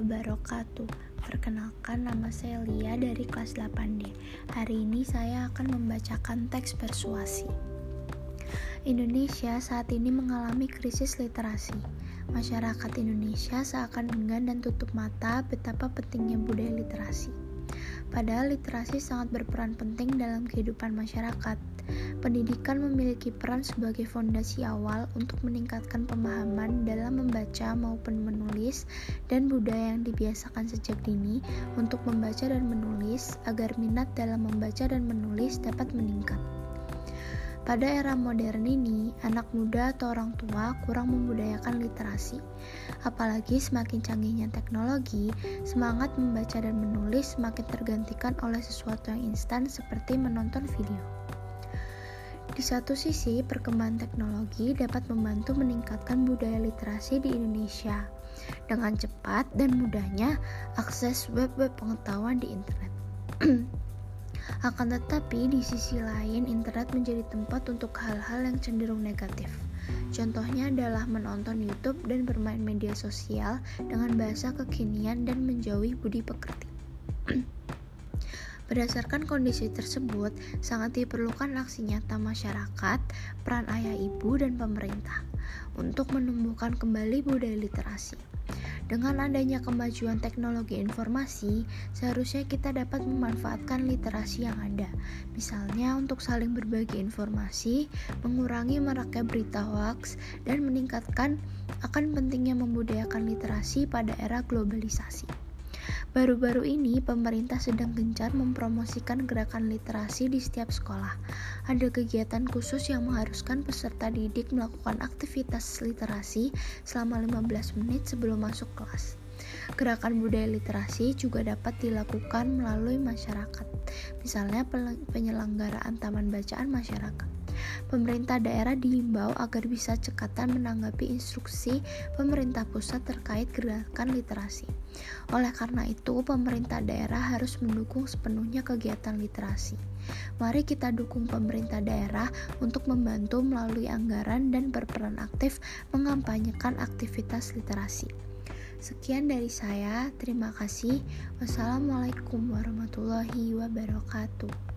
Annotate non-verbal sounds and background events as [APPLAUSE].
wabarakatuh. Perkenalkan nama saya Lia dari kelas 8D Hari ini saya akan membacakan teks persuasi. Indonesia saat ini mengalami krisis literasi. Masyarakat Indonesia seakan enggan dan tutup mata betapa pentingnya budaya literasi Padahal literasi sangat berperan penting dalam kehidupan masyarakat Pendidikan memiliki peran sebagai fondasi awal untuk meningkatkan pemahaman dalam membaca maupun menulis dan budaya yang dibiasakan sejak dini untuk membaca dan menulis agar minat dalam membaca dan menulis dapat meningkat. Pada era modern ini, anak muda atau orang tua kurang membudayakan literasi. Apalagi semakin canggihnya teknologi, semangat membaca dan menulis semakin tergantikan oleh sesuatu yang instan seperti menonton video. Di satu sisi, perkembangan teknologi dapat membantu meningkatkan budaya literasi di Indonesia dengan cepat dan mudahnya akses web-web pengetahuan di internet. [CLEARS THROAT] Akan tetapi, di sisi lain, internet menjadi tempat untuk hal-hal yang cenderung negatif. Contohnya adalah menonton YouTube dan bermain media sosial dengan bahasa kekinian dan menjauhi budi pekerti. [CLEARS THROAT] Berdasarkan kondisi tersebut, sangat diperlukan aksi nyata masyarakat, peran ayah ibu, dan pemerintah untuk menumbuhkan kembali budaya literasi. Dengan adanya kemajuan teknologi informasi, seharusnya kita dapat memanfaatkan literasi yang ada, misalnya untuk saling berbagi informasi, mengurangi maraknya berita hoax, dan meningkatkan akan pentingnya membudayakan literasi pada era globalisasi. Baru-baru ini, pemerintah sedang gencar mempromosikan gerakan literasi di setiap sekolah. Ada kegiatan khusus yang mengharuskan peserta didik melakukan aktivitas literasi selama 15 menit sebelum masuk kelas. Gerakan budaya literasi juga dapat dilakukan melalui masyarakat, misalnya penyelenggaraan taman bacaan masyarakat. Pemerintah daerah diimbau agar bisa cekatan menanggapi instruksi pemerintah pusat terkait gerakan literasi. Oleh karena itu, pemerintah daerah harus mendukung sepenuhnya kegiatan literasi. Mari kita dukung pemerintah daerah untuk membantu melalui anggaran dan berperan aktif mengampanyekan aktivitas literasi. Sekian dari saya, terima kasih. Wassalamualaikum warahmatullahi wabarakatuh.